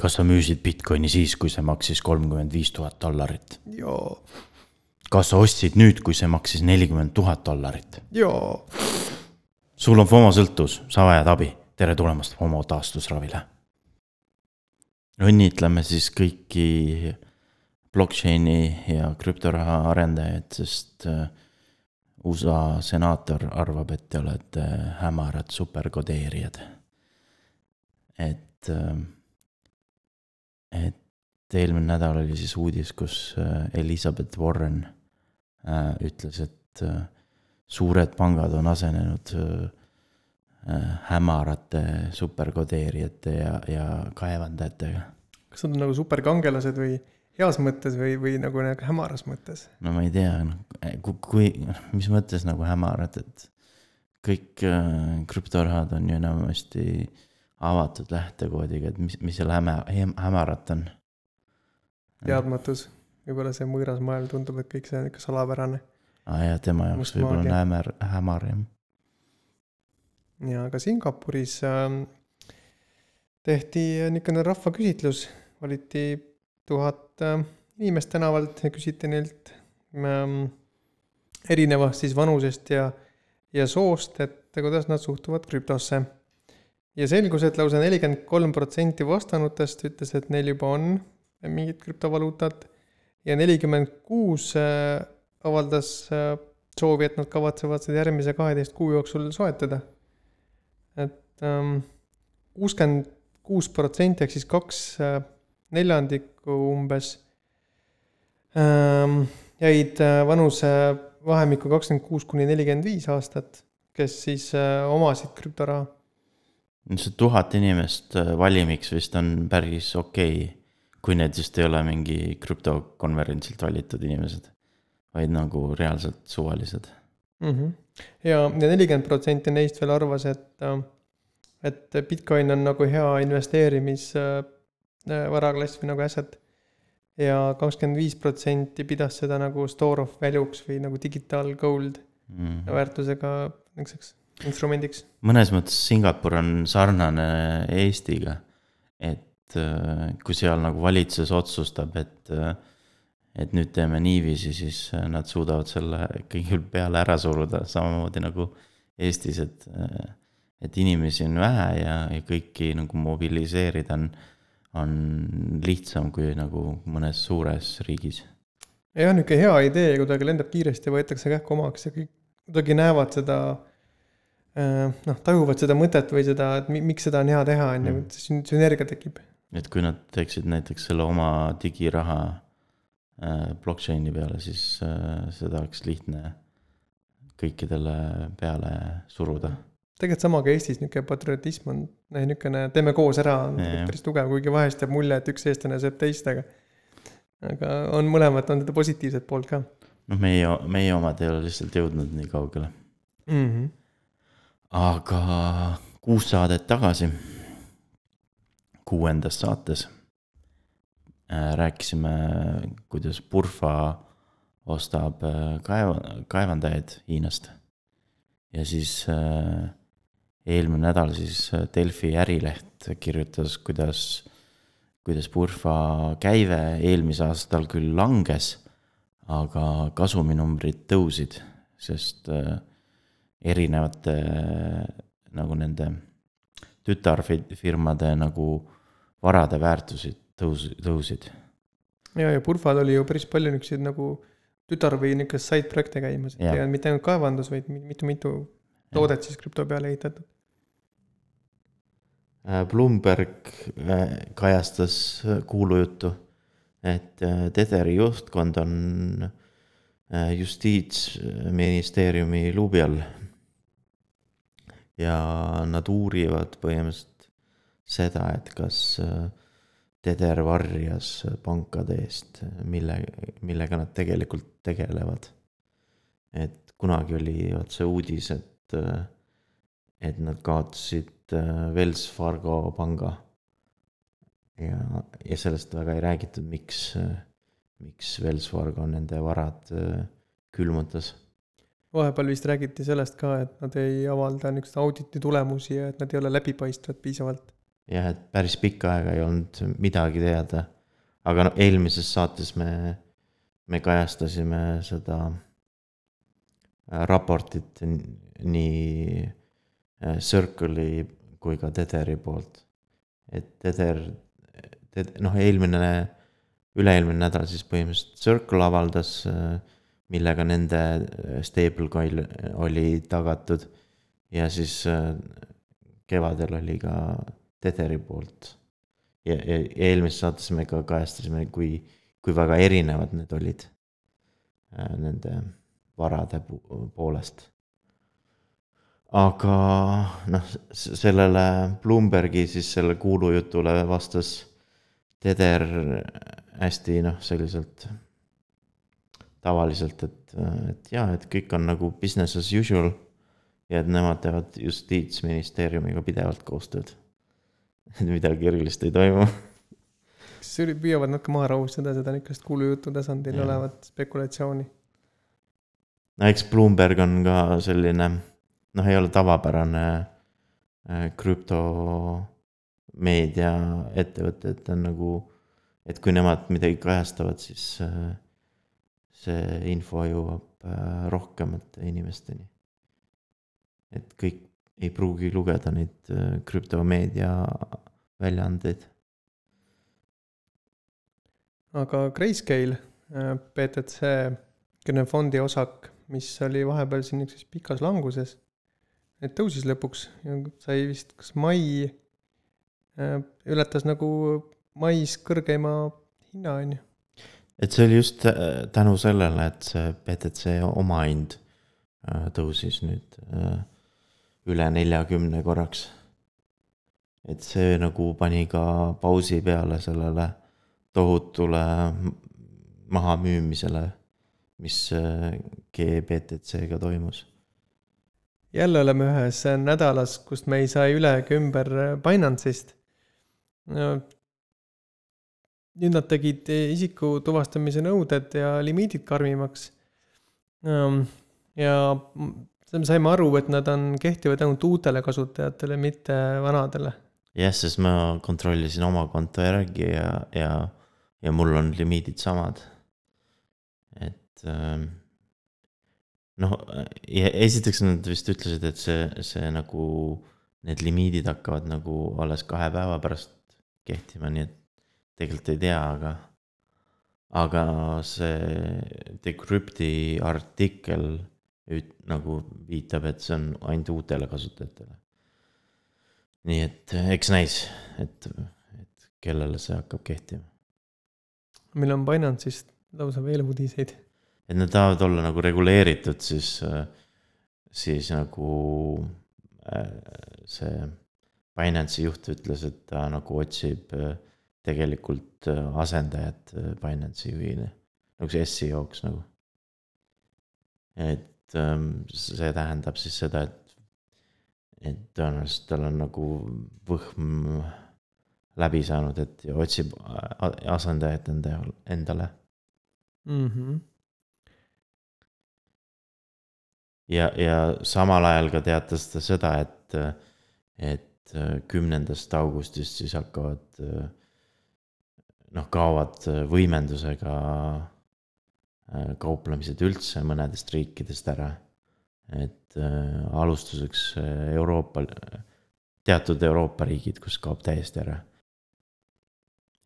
kas sa müüsid Bitcoini siis, kui see maksis kolmkümmend viis tuhat dollarit? jaa. kas sa ostsid nüüd, kui see maksis nelikümmend tuhat dollarit? jaa. sul on FOMO sõltuvus, sa vajad abi, tere tulemast FOMO taastusravile. õnnitleme siis kõiki blockchain'i ja krüptoraha arendajaid, sest äh, USA senaator arvab, et te olete hämarad superkodeerijad. et, et eelmine nädal oli siis uudis, kus Elizabeth Warren ütles, et suured pangad on asenenud hämarate superkodeerijate ja, ja kaevandajatega. kas nad on nagu superkangelased või heas mõttes või, või nagu, nagu hämaras mõttes? no ma ei tea, noh, kui, mis mõttes nagu hämarad, et kõik äh, krüptorahad on ju enamasti avatud lähtekoodiga, et mis, mis seal häma, hämarat on? teadmatus, võib-olla see võõras maailm tundub, et kõik see on ikka salapärane. aa ah, jah, tema jaoks võib-olla on hämar, hämar jah. ja ka Singapuris äh, tehti niisugune rahvaküsitlus, valiti tuhat äh, inimest tänavalt ja küsiti neilt ähm, erinevast siis vanusest ja, ja soost, et kuidas nad suhtuvad krüptosse. Ja selgus, et lausa nelikümmend kolm protsenti vastanutest ütles, et neil juba on mingit krüptovaluutat ja nelikümmend kuus äh, avaldas äh, soovi, et nad kavatsevad seda järgmise kaheteist kuu jooksul soetada. et ähm, kuuskümmend kuus protsenti ehk siis kaks äh, neljandikku umbes ähm, jäid vanusevahemikku kakskümmend kuus kuni nelikümmend viis aastat, kes siis äh, omasid krüptoraha. See tuhat inimest äh, valimiks vist on päris okei okay,, kui need just ei ole mingi krüptokonverentsilt valitud inimesed, vaid nagu reaalselt suvalised mm. -hmm. ja, ja nelikümmend protsenti neist veel arvas, et, et Bitcoin on nagu hea investeerimis Äh, või nagu asset. ja kakskümmend viis protsenti pidas seda nagu store of value'ks või nagu digital gold mm. väärtusega niisuguseks instrumendiks. mõnes mõttes Singapur on sarnane Eestiga, et äh, kui seal nagu valitsus otsustab, et äh, et nüüd teeme niiviisi, siis nad suudavad selle kõigil peale ära suruda, samamoodi nagu Eestis, et, et inimesi on vähe ja, ja kõiki nagu mobiliseerida on on lihtsam kui nagu mõnes suures riigis. jah, niisugune hea idee kuidagi lendab kiiresti, võetakse kähku omaks ja kõik kuidagi näevad seda äh, noh, tajuvad seda mõtet või seda, et miks seda on hea teha, on ju, mm. et sünergia tekib. et kui nad teeksid näiteks selle oma digiraha äh, blockchain'i peale, siis äh, seda oleks lihtne kõikidele peale suruda tegelikult sama ka Eestis, niisugune patriotism on niisugune teeme koos ära, on päris tugev, kuigi vahest jääb mulje, et üks eestlane sööb teist, aga. aga on mõlemat, on seda positiivset poolt ka. noh, meie, meie omad ei ole lihtsalt jõudnud nii kaugele mm. -hmm. Aga kuus saadet tagasi, kuuendas saates äh, rääkisime, kuidas Purfa ostab äh, kaeva, kaevandajaid Hiinast. Ja siis äh, eelmine nädal siis äh, Delfi ärileht kirjutas, kuidas, kuidas Purfa käive eelmisel aastal küll langes, aga kasuminumbrid tõusid, sest äh, erinevate nagu nende tütarfirmade nagu varade väärtused tõus-, tõusid. ja, ja Purfal oli ju päris palju niisuguseid nagu tütar või niisuguseid side projekte käimas, et olnud mitte ainult kaevandus, vaid mitu-mitu toodet siis krüpto peale ehitatud Äh, Bloomberg äh, kajastas äh, kuulujuttu, et Tederi juhtkond on justiitsministeeriumi luubi all. Ja nad uurivad põhimõtteliselt seda, et kas Teder varjas pankade eest, mille, millega nad tegelikult tegelevad. et kunagi oli vot see uudis, et, et nad kaotasid Äh, Wells Fargo panga. ja, ja sellest väga ei räägitud, miks, äh, miks Wells Fargo nende varad äh, külmutas. Vahepeal vist räägiti sellest ka, et nad ei avalda niisuguseid auditi tulemusi ja et nad ei ole läbipaistvad piisavalt. jah, et päris pikka aega ei olnud midagi teada. aga no eelmises saates me, me kajastasime seda äh, raportit nii äh, Circle'i kui ka Tederi poolt. et Teder, noh, eelmine, üle-eelmine nädal siis põhimõtteliselt Circle avaldas, millega nende stablecoin oli tagatud. ja siis äh, kevadel oli ka Tederi poolt. ja, ja ja eelmises saates me ka kajastasime, kui, kui väga erinevad need olid. Nende varade poolest. aga noh, sellele Bloombergi siis selle kuulujutule vastas Teder hästi noh, selliselt tavaliselt, et, et jaa, et kõik on nagu business as usual. ja et nemad teevad justiitsministeeriumiga pidevalt koostööd. et midagi erilist ei toimu. kas püüavad natuke maha rahustada seda niisugust kuulujutu tasandil Jah. olevat spekulatsiooni? no eks Bloomberg on ka selline, noh, ei ole tavapärane äh, krüptomeedia ettevõte, et ta on nagu, et kui nemad midagi kajastavad, siis äh, see info jõuab äh, rohkemate inimesteni. et kõik ei pruugi lugeda neid äh, krüptomeedia väljaandeid. aga Grayscale, BTC, kelle fondi osak, mis oli vahepeal siin niisuguses pikas languses, et tõusis lõpuks ja sai vist kas mai, ületas nagu mais kõrgeima hinna, on ju. Et see oli just äh, tänu sellele, et see BTC omahind äh, tõusis nüüd äh, üle neljakümne korraks. et see nagu pani ka pausi peale sellele tohutule mahamüümisele, mis GBTC-ga toimus. jälle oleme ühes nädalas, kust me ei saa üle ega ümber Binance'ist. Nüüd nad tegid isiku tuvastamise nõuded ja limiidid karmimaks. ja me saime aru, et nad on kehtivad ainult uutele kasutajatele, mitte vanadele. jah, sest ma kontrollisin oma konto järgi ja, ja, ja mul on limiidid samad. et ähm, noh, esiteks nad vist ütlesid, et see, see nagu, need limiidid hakkavad nagu alles kahe päeva pärast kehtima, nii et tegelikult ei tea, aga, aga see Decrypti artikkel üt-, nagu viitab, et see on ainult uutele kasutajatele. nii et eks näis, et, et kellele see hakkab kehtima. meil on Binance'ist lausa veel uudiseid. et nad tahavad olla nagu reguleeritud, siis, siis nagu äh, see Binance'i juht ütles, et ta nagu otsib äh, tegelikult äh, asendajat äh, Binance'i juhile, nagu see SEO-ks nagu. et ähm, see tähendab siis seda, et, et tõenäoliselt tal on nagu võhm läbi saanud, et ja otsib asendajat enda, endale mm. -hmm. ja, ja samal ajal ka teatas ta seda, et, et kümnendast augustist siis hakkavad noh, kaovad võimendusega äh, kauplemised üldse mõnedest riikidest ära. et äh, alustuseks äh, Euroopa, teatud Euroopa riigid, kus kaob täiesti ära.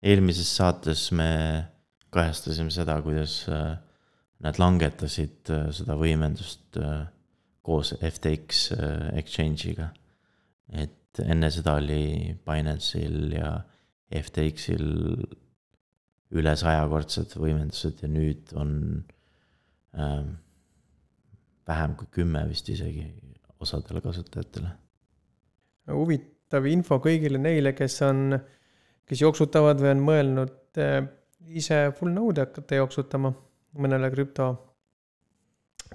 eelmises saates me kajastasime seda, kuidas äh, nad langetasid äh, seda võimendust äh, koos FTX äh, exchange'iga. et enne seda oli Binance'il ja FTX-il üle sajakordsed võimendused ja nüüd on ähm, vähem kui kümme vist isegi osadele kasutajatele. huvitav info kõigile neile, kes on, kes jooksutavad või on mõelnud eh, ise full node'i hakata jooksutama mõnele krüpto,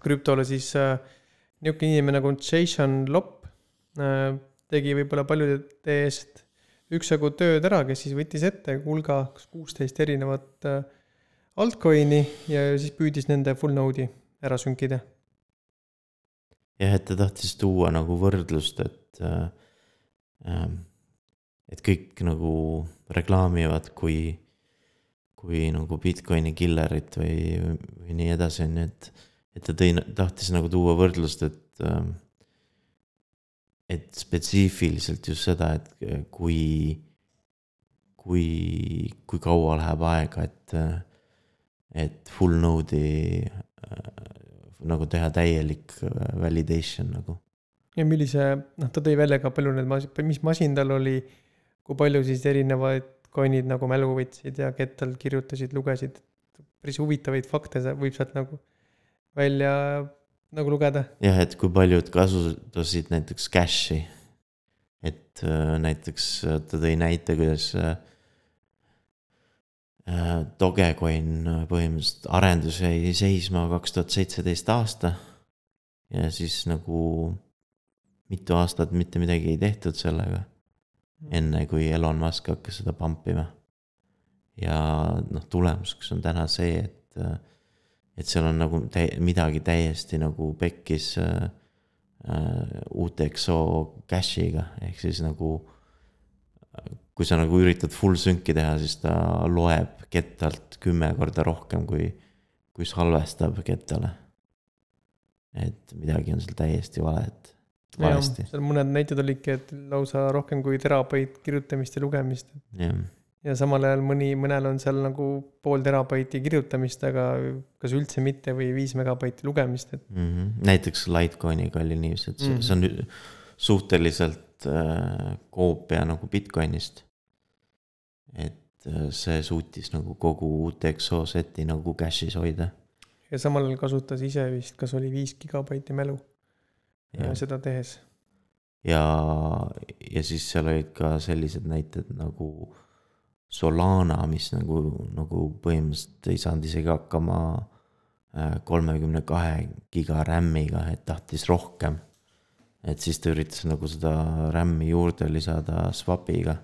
krüptole, siis äh, niisugune inimene nagu Jason Lopp äh, tegi võib-olla paljude eest üksjagu tööd ära, kes siis võttis ette hulga kas kuusteist erinevat äh, altcoin'i ja siis püüdis nende full node'i ära sünkida. jah, et ta tahtis tuua nagu võrdlust, et äh, äh, et kõik nagu reklaamivad, kui, kui nagu Bitcoini killerit või, või nii edasi, on ju, et. et ta tõi, tahtis nagu tuua võrdlust, et, ähm, et spetsiifiliselt just seda, et kui, kui, kui kaua läheb aega, et, et full node'i äh, nagu teha täielik äh, validation nagu. ja millise, noh, ta tõi välja ka palju need mas-, mis masin tal oli, kui palju siis erinevaid coin'id nagu mälu võtsid ja kettal kirjutasid, lugesid. päris huvitavaid fakte võib sealt nagu välja nagu lugeda. jah, et kui paljud kasutasid näiteks cash'i. et äh, näiteks ta tõi näite, kuidas äh, Äh, Dogecoin äh, põhimõtteliselt arendus jäi seisma kaks tuhat seitseteist aasta. ja siis nagu mitu aastat mitte midagi ei tehtud sellega. enne kui Elon Musk hakkas seda pump ima. ja noh, tulemuseks on täna see, et, äh, et seal on nagu tä-, midagi täiesti nagu pekkis äh, UTXO cash'iga, ehk siis nagu kui sa nagu üritad full sync'i teha, siis ta loeb kettalt kümme korda rohkem, kui, kui salvestab kettale. et midagi on seal täiesti valet, valesti. seal mõned näited olidki, et lausa rohkem kui terabait kirjutamist ja lugemist. Ja samal ajal mõni, mõnel on seal nagu pool terabaiti kirjutamist, aga kas üldse mitte või viis megabaiti lugemist, et mm. -hmm. näiteks Litecoiniga oli niiviisi, et see, mm -hmm. see on suhteliselt äh, koopia nagu Bitcoinist et äh, see suutis nagu kogu UTXO seti nagu cache'is hoida. ja samal ajal kasutas ise vist, kas oli viis gigabaiti mälu ja. seda tehes. ja, ja siis seal olid ka sellised näited nagu Solana, mis nagu, nagu põhimõtteliselt ei saanud isegi hakkama äh, kolmekümne kahe giga RAM-iga, et tahtis rohkem. et siis ta üritas nagu seda RAM-i juurde lisada swap'iga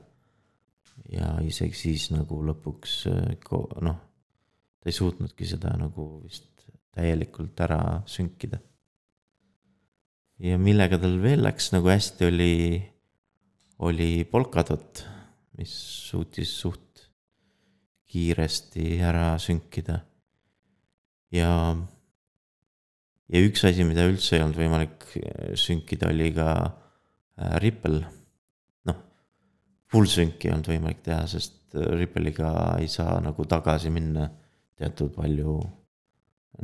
ja isegi siis nagu lõpuks äh, noh, ta ei suutnudki seda nagu vist täielikult ära sünkida. ja millega tal veel läks nagu hästi, oli, oli Polkadot, mis suutis suht kiiresti ära sünkida. ja, ja üks asi, mida üldse ei olnud võimalik sünkida, oli ka äh, Ripple full sync'i ei olnud võimalik teha, sest äh, Ripple'iga ei saa nagu tagasi minna teatud palju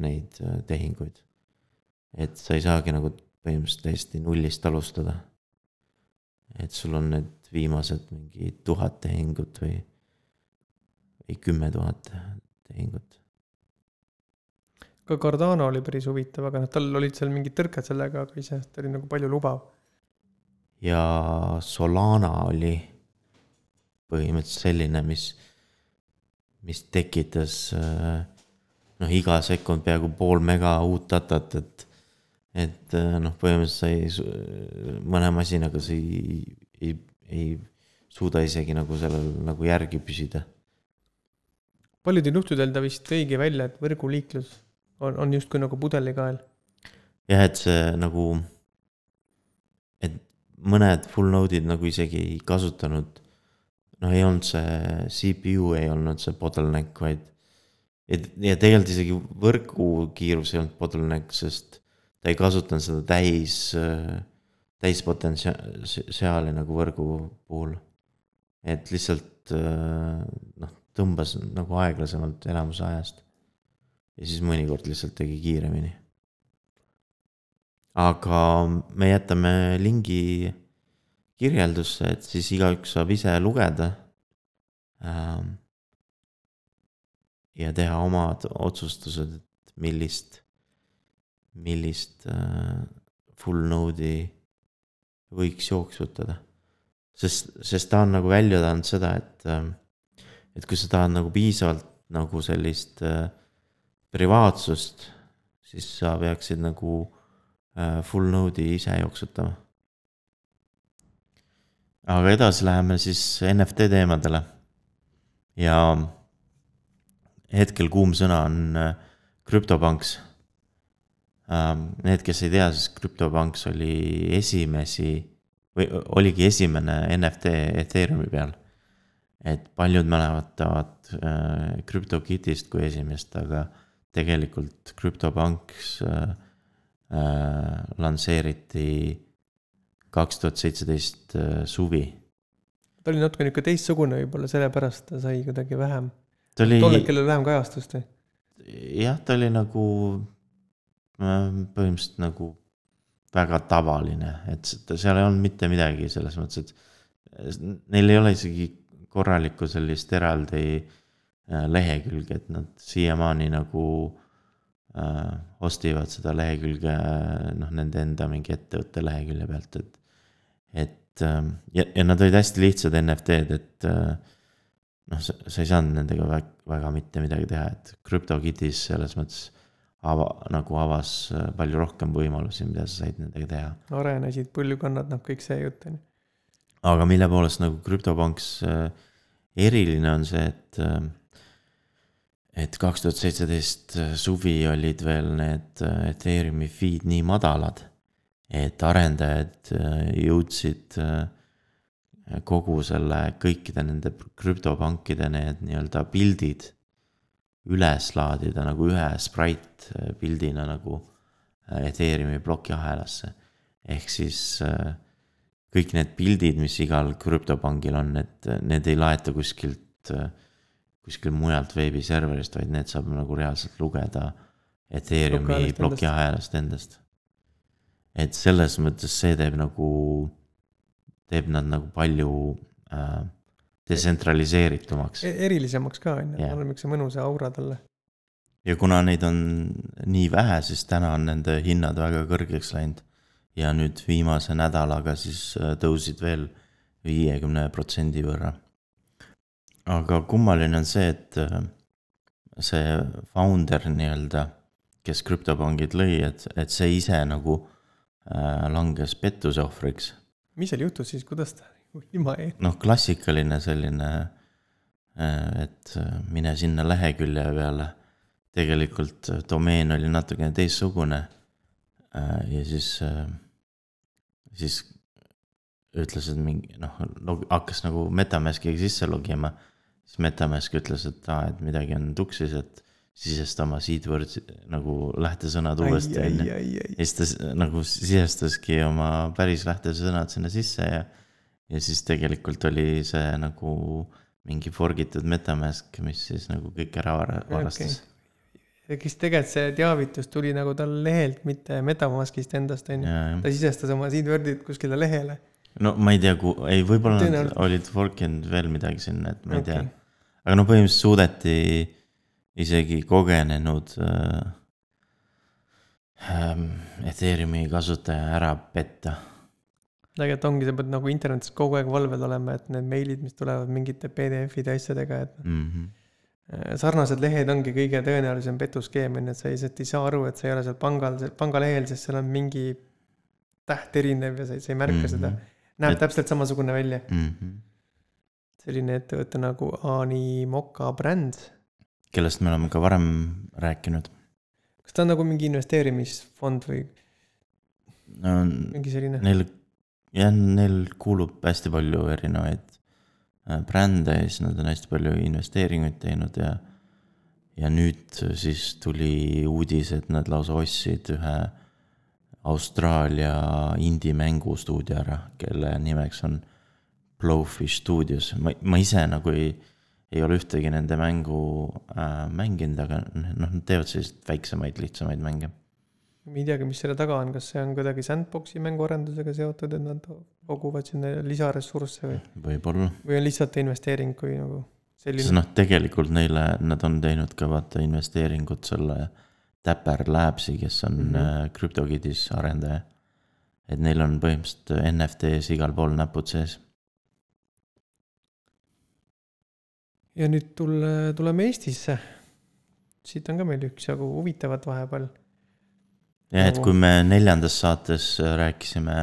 neid äh, tehinguid. et sa ei saagi nagu põhimõtteliselt täiesti nullist alustada. et sul on need viimased mingi tuhat tehingut või, või kümme tuhat tehingut. ka Cardano oli päris huvitav, aga noh, tal olid seal mingid tõrked sellega, aga iseenesest oli nagu palju lubav. ja Solana oli põhimõtteliselt selline, mis, mis tekitas noh, iga sekund peaaegu pool mega uut datat, et. et noh, põhimõtteliselt sa ei, mõne masinaga sa ei, ei, suuda isegi nagu sellel nagu järgi püsida. paljudel juhtudel ta vist tõigi välja, et võrguliiklus on, on justkui nagu pudelikael. jah, et see nagu, et mõned full node'id nagu isegi ei kasutanud no ei olnud see CPU ei olnud see bottleneck, vaid. et ja tegelikult isegi võrgukiirus ei olnud bottleneck, sest ta ei kasutanud seda täis, täispotentsiaali nagu võrgu puhul. et lihtsalt noh, tõmbas nagu aeglasemalt enamuse ajast. ja siis mõnikord lihtsalt tegi kiiremini. aga me jätame lingi kirjeldusse, et siis igaüks saab ise lugeda. Ähm, ja teha omad otsustused, et millist, millist äh, full node'i võiks jooksutada. sest, sest ta on nagu välja toonud seda, et, ähm, et kui sa tahad nagu piisavalt nagu sellist äh, privaatsust, siis sa peaksid nagu äh, full node'i ise jooksutama aga edasi läheme siis NFT teemadele. ja hetkel kuum sõna on krüptopanks. Ähm, need, kes ei tea, siis krüptopanks oli esimesi või oligi esimene NFT Ethereumi peal. et paljud mäletavad äh, CryptoKitist kui esimest, aga tegelikult CryptoPunks äh, äh, lansseeriti kaks tuhat seitseteist äh, suvi. ta oli natuke nihuke teistsugune võib-olla, sellepärast ta sai kuidagi vähem. ta oli. tol hetkel oli vähem kajastust või? jah, ta oli nagu põhimõtteliselt nagu väga tavaline, et seal ei olnud mitte midagi selles mõttes, et neil ei ole isegi korralikku sellist eraldi äh, lehekülge, et nad siiamaani nagu äh, ostivad seda lehekülge noh, nende enda mingi ettevõtte lehekülje pealt, et. et äh, ja, ja nad olid hästi lihtsad NFT-d, et äh, noh, sa ei saanud nendega väga, väga mitte midagi teha, et CryptoKitties selles mõttes ava, nagu avas äh, palju rohkem võimalusi, mida sa said nendega teha. arenesid põlvkonnad, noh, kõik see jutt on ju. aga mille poolest nagu CryptoPunks äh, eriline on see, et äh, et kaks tuhat seitseteist suvi olid veel need Ethereumi feed nii madalad, et arendajad jõudsid kogu selle, kõikide nende krüptopankide need nii-öelda pildid üles laadida nagu ühe sprite pildina nagu äh, Ethereumi plokiahelasse. ehk siis äh, kõik need pildid, mis igal krüptopangil on, et äh, need ei laeta kuskilt, kuskilt mujalt veebiserverist, vaid need saab nagu reaalselt lugeda Ethereumi plokiahelast endast. et selles mõttes see teeb nagu, teeb nad nagu palju äh, detsentraliseeritumaks. E-, erilisemaks ka on ju, annab niisuguse mõnusa aura talle. ja kuna neid on nii vähe, siis täna on nende hinnad väga kõrgeks läinud. ja nüüd viimase nädalaga siis äh, tõusid veel viiekümne protsendi võrra. aga kummaline on see, et äh, see founder nii-öelda, kes krüptopangid lõi, et, et see ise nagu äh, langes pettuse ohvriks. mis seal juhtus siis, kuidas ta. Noh, klassikaline selline, äh, et äh, mine sinna lehekülje peale. tegelikult äh, domeen oli natukene teistsugune. ja siis, siis ütles, et mingi noh, hakkas nagu Metamaskiga sisse logima. siis Metamask ütles, et aa, et midagi on tuksis, et sisesta oma seedword nagu lähtesõnad uuesti on ju. ja siis ta nagu sisestaski oma päris lähtesõnad sinna sisse ja ja siis tegelikult oli see nagu mingi forgitud metamask, mis siis nagu kõik ära varastas okay.. kes tegelikult see teavitus tuli nagu tal lehelt, mitte metamaskist endast, on ju. ta sisestas oma seedword'id kuskile lehele. no ma ei tea, ei, võib-olla nad olid forkinud veel midagi sinna, et ma ei okay. tea. aga no põhimõtteliselt suudeti isegi kogenenud äh, äh, Ethereumi kasutaja ära petta tegelikult ongi, sa pead nagu internetis kogu aeg valvel olema, et need meilid, mis tulevad mingite PDF-ide asjadega, et mm. -hmm. sarnased lehed ongi kõige tõenäolisem petuskeem, on ju, et sa lihtsalt ei saa aru, et sa ei ole seal pangal, pangalehel, sest seal on mingi täht erinev ja sa ei, sa ei märka mm -hmm. seda. näeb et... täpselt samasugune välja mm. -hmm. selline ettevõte nagu Animoca bränd. kellest me oleme ka varem rääkinud. kas ta on nagu mingi investeerimisfond või no,? mingi selline? Neil jah, neil kuulub hästi palju erinevaid äh, brände ja siis nad on hästi palju investeeringuid teinud ja. ja nüüd siis tuli uudis, et nad lausa ostsid ühe Austraalia indie-mängustuudio ära, kelle nimeks on Blowfish Studios, ma, ma ise nagu ei, ei ole ühtegi nende mängu äh, mänginud, aga noh, nad teevad selliseid väiksemaid, lihtsamaid mänge ma ei teagi, mis selle taga on, kas see on kuidagi sandbox'i mänguarendusega seotud, et nad koguvad sinna lisaressursse või? võib-olla. või on lihtsalt investeering kui nagu selline? sest noh, tegelikult neile, nad on teinud ka vaata investeeringut selle Dapper Labsi, kes on mm -hmm. CryptoKittis arendaja. et neil on põhimõtteliselt NFT-s igal pool näpud sees. ja nüüd tule, tuleme Eestisse. siit on ka meil üksjagu huvitavat vahepeal jah, et kui me neljandas saates äh, rääkisime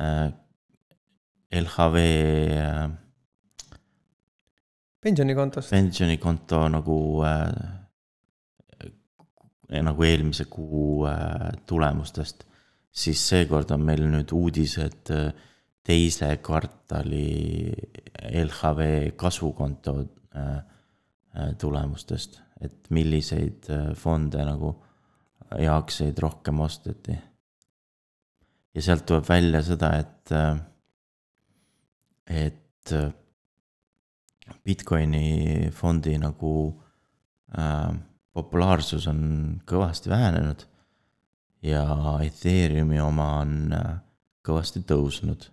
äh, LHV äh,. pensionikontost. pensionikonto nagu äh,, nagu eelmise kuu äh, tulemustest. siis seekord on meil nüüd uudised äh, teise kvartali LHV kasvukonto äh, äh, tulemustest, et milliseid fonde nagu ja aktsiaid rohkem osteti. ja sealt tuleb välja seda, et, et Bitcoini fondi nagu äh, populaarsus on kõvasti vähenenud ja Ethereumi oma on äh, kõvasti tõusnud.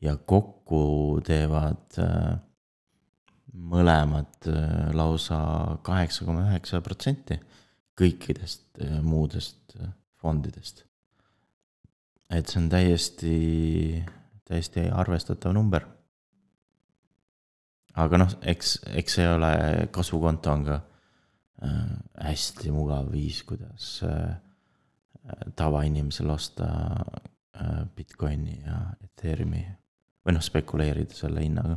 ja kokku teevad äh, mõlemad äh, lausa kaheksa koma üheksa protsenti kõikidest muudest fondidest. et see on täiesti, täiesti arvestatav number. aga noh, eks, eks see ole, kasvukonto on ka hästi mugav viis, kuidas äh, tavainimesel osta äh, Bitcoini ja Ethereumi või noh, spekuleerida selle hinnaga.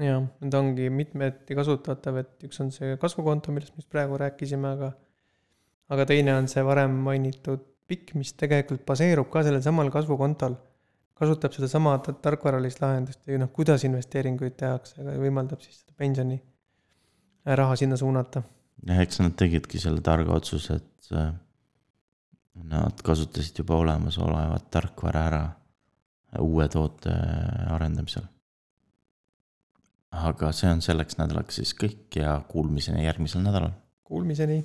Jah, need ongi mitmeti kasutatav, et üks on see kasvukonto, millest me just praegu rääkisime, aga aga teine on see varem mainitud PIK, mis tegelikult baseerub ka sellel samal kasvukontol. kasutab sedasama tarkvaralist lahendust ja noh, kuidas investeeringuid tehakse, aga võimaldab siis seda pensioni raha sinna suunata. jah, eks nad tegidki selle targa otsuse, et äh, Nad kasutasid juba olemasolevat tarkvara ära uue toote arendamisel. Aga see on selleks nädalaks siis kõik ja kuulmiseni järgmisel nädalal. Kuulmiseni